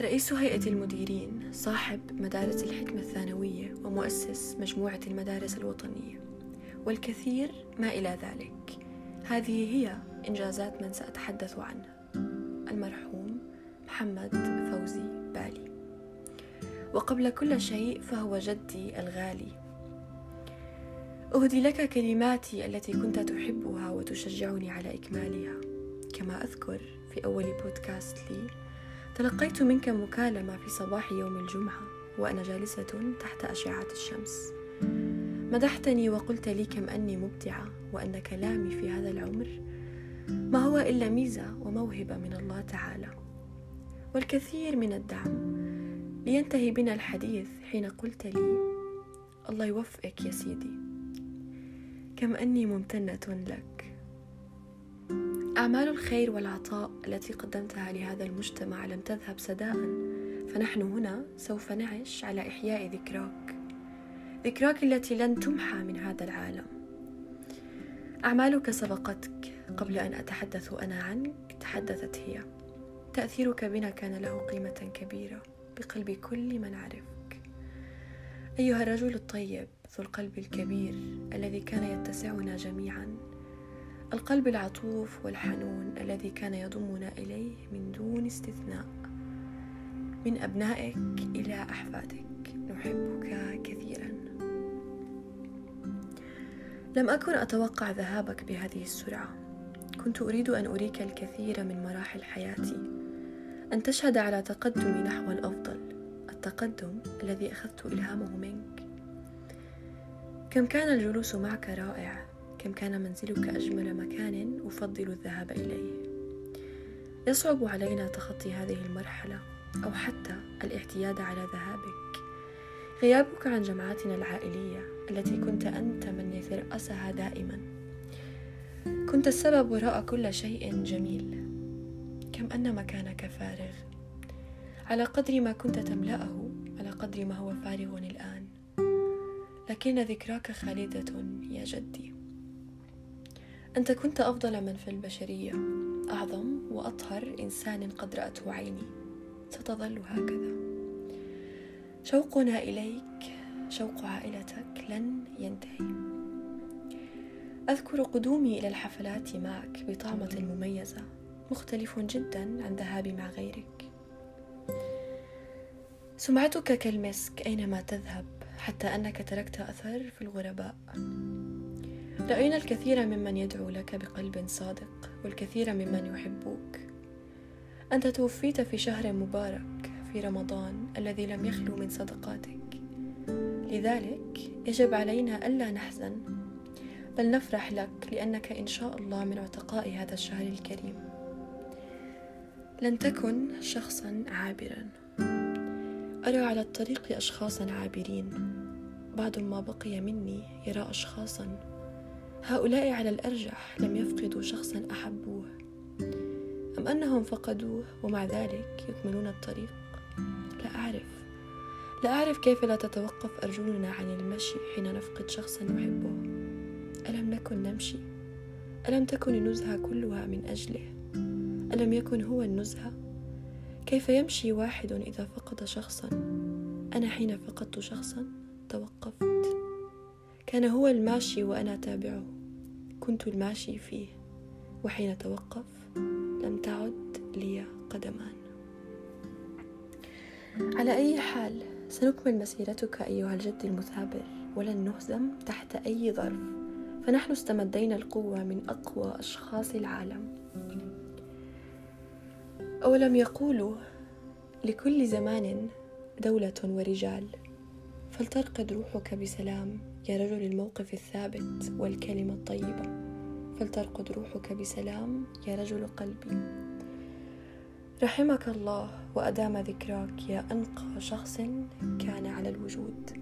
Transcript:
رئيس هيئة المديرين صاحب مدارس الحكمة الثانوية ومؤسس مجموعة المدارس الوطنية. والكثير ما إلى ذلك. هذه هي إنجازات من سأتحدث عنه المرحوم محمد فوزي بالي. وقبل كل شيء فهو جدي الغالي. أهدي لك كلماتي التي كنت تحبها وتشجعني على إكمالها. كما أذكر في أول بودكاست لي تلقيت منك مكالمة في صباح يوم الجمعة وأنا جالسة تحت أشعة الشمس. مدحتني وقلت لي كم أني مبدعة وأن كلامي في هذا العمر ما هو إلا ميزة وموهبة من الله تعالى. والكثير من الدعم لينتهي بنا الحديث حين قلت لي الله يوفقك يا سيدي كم أني ممتنة لك. أعمال الخير والعطاء التي قدمتها لهذا المجتمع لم تذهب سداء فنحن هنا سوف نعش على إحياء ذكراك. ذكراك التي لن تمحى من هذا العالم. أعمالك سبقتك قبل أن أتحدث أنا عنك تحدثت هي. تأثيرك بنا كان له قيمة كبيرة بقلب كل من عرفك. أيها الرجل الطيب ذو القلب الكبير الذي كان يتسعنا جميعا القلب العطوف والحنون الذي كان يضمنا إليه من دون استثناء. من أبنائك إلى أحفادك. نحبك كثيرا. لم أكن أتوقع ذهابك بهذه السرعة. كنت أريد أن أريك الكثير من مراحل حياتي. أن تشهد على تقدمي نحو الأفضل. التقدم الذي أخذت إلهامه منك. كم كان الجلوس معك رائع. كم كان منزلك أجمل مكان أفضل الذهاب إليه؟ يصعب علينا تخطي هذه المرحلة أو حتى الاعتياد على ذهابك. غيابك عن جمعاتنا العائلية التي كنت أنت من يترأسها دائما. كنت السبب وراء كل شيء جميل. كم أن مكانك فارغ. على قدر ما كنت تملأه على قدر ما هو فارغ الآن. لكن ذكراك خالدة يا جدي. أنت كنت أفضل من في البشرية. أعظم وأطهر إنسان قد رأته عيني. ستظل هكذا. شوقنا إليك. شوق عائلتك لن ينتهي. أذكر قدومي إلى الحفلات معك بطعمة مميزة مختلف جدا عن ذهابي مع غيرك. سمعتك كالمسك أينما تذهب حتى أنك تركت أثر في الغرباء. رأينا الكثير ممن يدعو لك بقلب صادق والكثير ممن يحبوك. أنت توفيت في شهر مبارك في رمضان الذي لم يخلو من صدقاتك. لذلك يجب علينا ألا نحزن بل نفرح لك لأنك إن شاء الله من عتقاء هذا الشهر الكريم. لن تكن شخصا عابرا. أرى على الطريق أشخاصا عابرين. بعض ما بقي مني يرى أشخاصا هؤلاء على الأرجح لم يفقدوا شخصا أحبوه. أم أنهم فقدوه ومع ذلك يكملون الطريق؟ لا أعرف. لا أعرف كيف لا تتوقف أرجلنا عن المشي حين نفقد شخصا نحبه. ألم نكن نمشي؟ ألم تكن النزهة كلها من أجله؟ ألم يكن هو النزهة؟ كيف يمشي واحد إذا فقد شخصا؟ أنا حين فقدت شخصا توقفت. كان هو الماشي وأنا تابعه كنت الماشي فيه وحين توقف لم تعد لي قدمان. على أي حال سنكمل مسيرتك أيها الجد المثابر ولن نهزم تحت أي ظرف. فنحن استمدينا القوة من أقوى أشخاص العالم. أولم يقولوا لكل زمان دولة ورجال فلترقد روحك بسلام. يا رجل الموقف الثابت والكلمة الطيبة فلترقد روحك بسلام يا رجل قلبي. رحمك الله وأدام ذكراك يا أنقى شخص كان على الوجود.